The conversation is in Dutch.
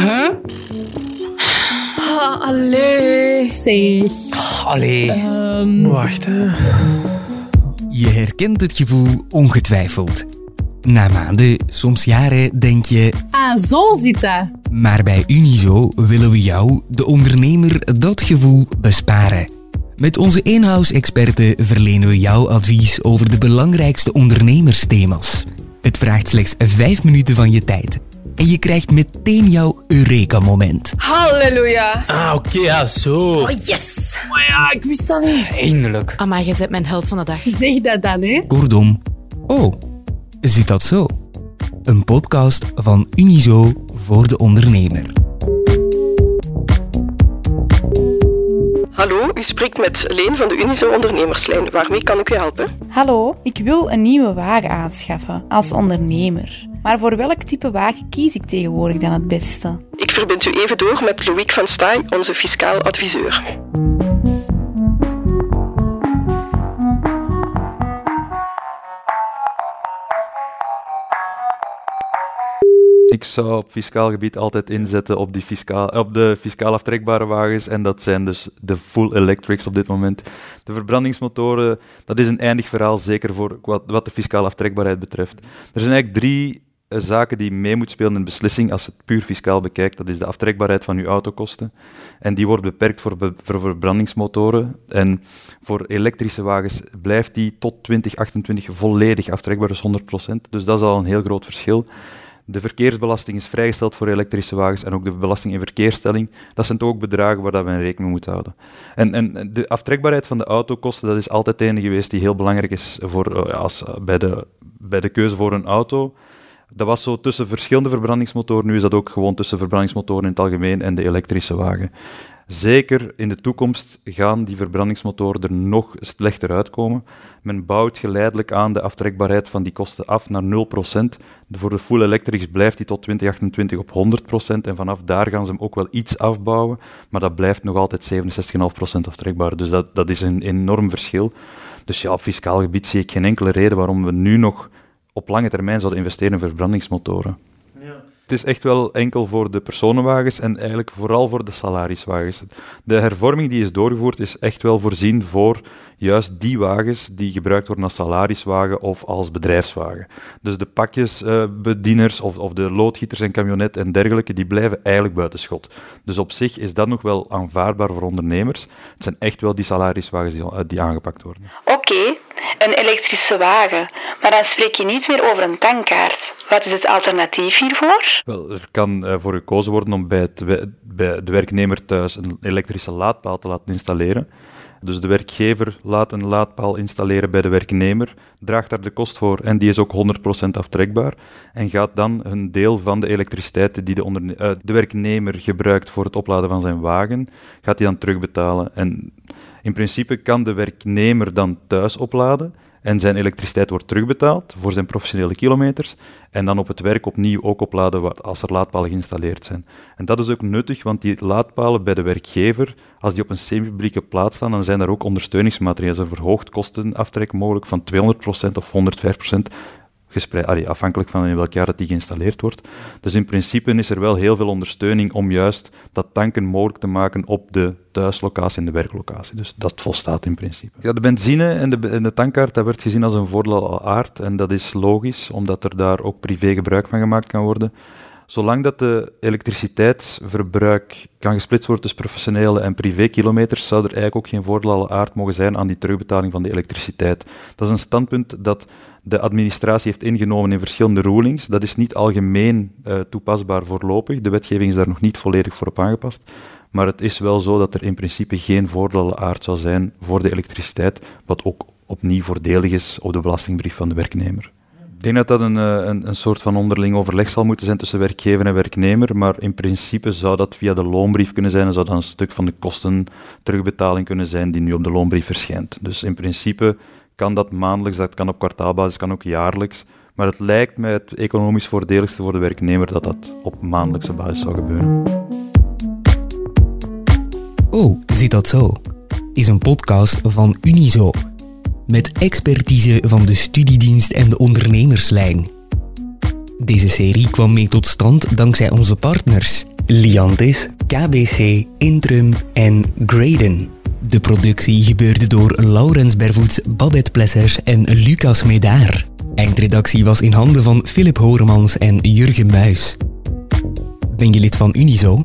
Huh? Ah, allee. Zeg. Allee. Ehm, Wacht, hè. Je herkent het gevoel ongetwijfeld. Na maanden, soms jaren, denk je... ah, zo zit dat. Maar bij Unizo willen we jou, de ondernemer, dat gevoel besparen. Met onze in-house-experten verlenen we jou advies over de belangrijkste ondernemersthema's. Het vraagt slechts 5 minuten van je tijd. En je krijgt meteen jouw Eureka-moment. Halleluja. Ah, oké, ja, zo. Oh, yes. Maar ja, ik wist dat niet. Eindelijk. Amai, jij bent mijn held van de dag. Zeg dat dan, hè. Kortom, oh, zit dat zo? Een podcast van Unizo voor de ondernemer. Hallo, u spreekt met Leen van de Unizo Ondernemerslijn. Waarmee kan ik u helpen? Hallo, ik wil een nieuwe wagen aanschaffen als ondernemer. Maar voor welk type wagen kies ik tegenwoordig dan het beste? Ik verbind u even door met Loïc van Staaij, onze fiscaal adviseur. Ik zou op fiscaal gebied altijd inzetten op, die fiscaal, op de fiscaal aftrekbare wagens. En dat zijn dus de full electrics op dit moment. De verbrandingsmotoren, dat is een eindig verhaal, zeker voor wat, wat de fiscale aftrekbaarheid betreft. Er zijn eigenlijk drie eh, zaken die mee moeten spelen in de beslissing als je het puur fiscaal bekijkt. Dat is de aftrekbaarheid van je autokosten. En die wordt beperkt voor, voor verbrandingsmotoren. En voor elektrische wagens blijft die tot 2028 volledig aftrekbaar, dus 100%. Dus dat is al een heel groot verschil. De verkeersbelasting is vrijgesteld voor elektrische wagens en ook de belasting in verkeersstelling. Dat zijn toch ook bedragen waar dat we in rekening moeten houden. En, en de aftrekbaarheid van de autokosten, dat is altijd een geweest die heel belangrijk is voor, eh, als, eh, bij, de, bij de keuze voor een auto. Dat was zo tussen verschillende verbrandingsmotoren. Nu is dat ook gewoon tussen verbrandingsmotoren in het algemeen en de elektrische wagen. Zeker in de toekomst gaan die verbrandingsmotoren er nog slechter uitkomen. Men bouwt geleidelijk aan de aftrekbaarheid van die kosten af naar 0%. Voor de full electrics blijft die tot 2028 op 100% en vanaf daar gaan ze hem ook wel iets afbouwen, maar dat blijft nog altijd 67,5% aftrekbaar. Dus dat, dat is een enorm verschil. Dus ja, op fiscaal gebied zie ik geen enkele reden waarom we nu nog op lange termijn zouden investeren in verbrandingsmotoren. Het is echt wel enkel voor de personenwagens en eigenlijk vooral voor de salariswagens. De hervorming die is doorgevoerd is echt wel voorzien voor juist die wagens die gebruikt worden als salariswagen of als bedrijfswagen. Dus de pakjesbedieners of, of de loodgieters en camionet en dergelijke, die blijven eigenlijk buiten schot. Dus op zich is dat nog wel aanvaardbaar voor ondernemers. Het zijn echt wel die salariswagens die, eh, die aangepakt worden. Oké, een elektrische wagen. Maar dan spreek je niet meer over een tankkaart. Wat is het alternatief hiervoor? Wel, er kan eh, voor gekozen worden om bij, bij de werknemer thuis een elektrische laadpaal te laten installeren. Dus de werkgever laat een laadpaal installeren bij de werknemer, draagt daar de kost voor en die is ook 100% aftrekbaar. En gaat dan een deel van de elektriciteit die de, eh, de werknemer gebruikt voor het opladen van zijn wagen, gaat hij dan terugbetalen. En in principe kan de werknemer dan thuis opladen en zijn elektriciteit wordt terugbetaald voor zijn professionele kilometers en dan op het werk opnieuw ook opladen als er laadpalen geïnstalleerd zijn. En dat is ook nuttig, want die laadpalen bij de werkgever, als die op een semi-publieke plaats staan, dan zijn daar ook ondersteuningsmaterialen, een verhoogd kostenaftrek mogelijk van 200% of 105%, afhankelijk van in welk jaar dat die geïnstalleerd wordt. Dus in principe is er wel heel veel ondersteuning om juist dat tanken mogelijk te maken op de thuislocatie en de werklocatie. Dus dat volstaat in principe. Ja, de benzine en de, en de tankkaart, dat werd gezien als een voordeel al aard en dat is logisch, omdat er daar ook privé gebruik van gemaakt kan worden. Zolang dat de elektriciteitsverbruik kan gesplitst worden tussen professionele en privé-kilometers, zou er eigenlijk ook geen voordeel aard mogen zijn aan die terugbetaling van de elektriciteit. Dat is een standpunt dat de administratie heeft ingenomen in verschillende rulings. Dat is niet algemeen eh, toepasbaar voorlopig. De wetgeving is daar nog niet volledig voor op aangepast. Maar het is wel zo dat er in principe geen voordeel aard zou zijn voor de elektriciteit, wat ook opnieuw voordelig is op de belastingbrief van de werknemer. Ik denk dat dat een, eh, een, een soort van onderling overleg zal moeten zijn tussen werkgever en werknemer, maar in principe zou dat via de loonbrief kunnen zijn en zou dat een stuk van de kosten terugbetaling kunnen zijn die nu op de loonbrief verschijnt. Dus in principe kan dat maandelijks, dat kan op kwartaalbasis, kan ook jaarlijks, maar het lijkt mij het economisch voordeligste voor de werknemer dat dat op maandelijkse basis zou gebeuren. Oh, zit dat zo? Is een podcast van Unizo. Met expertise van de studiedienst en de ondernemerslijn. Deze serie kwam mee tot stand dankzij onze partners Liantis, KBC, Intrum en Graden. De productie gebeurde door Laurens Bervoets, Babette Plesser en Lucas Medaar. Eindredactie was in handen van Philip Horemans en Jurgen Muis. Ben je lid van Unizo?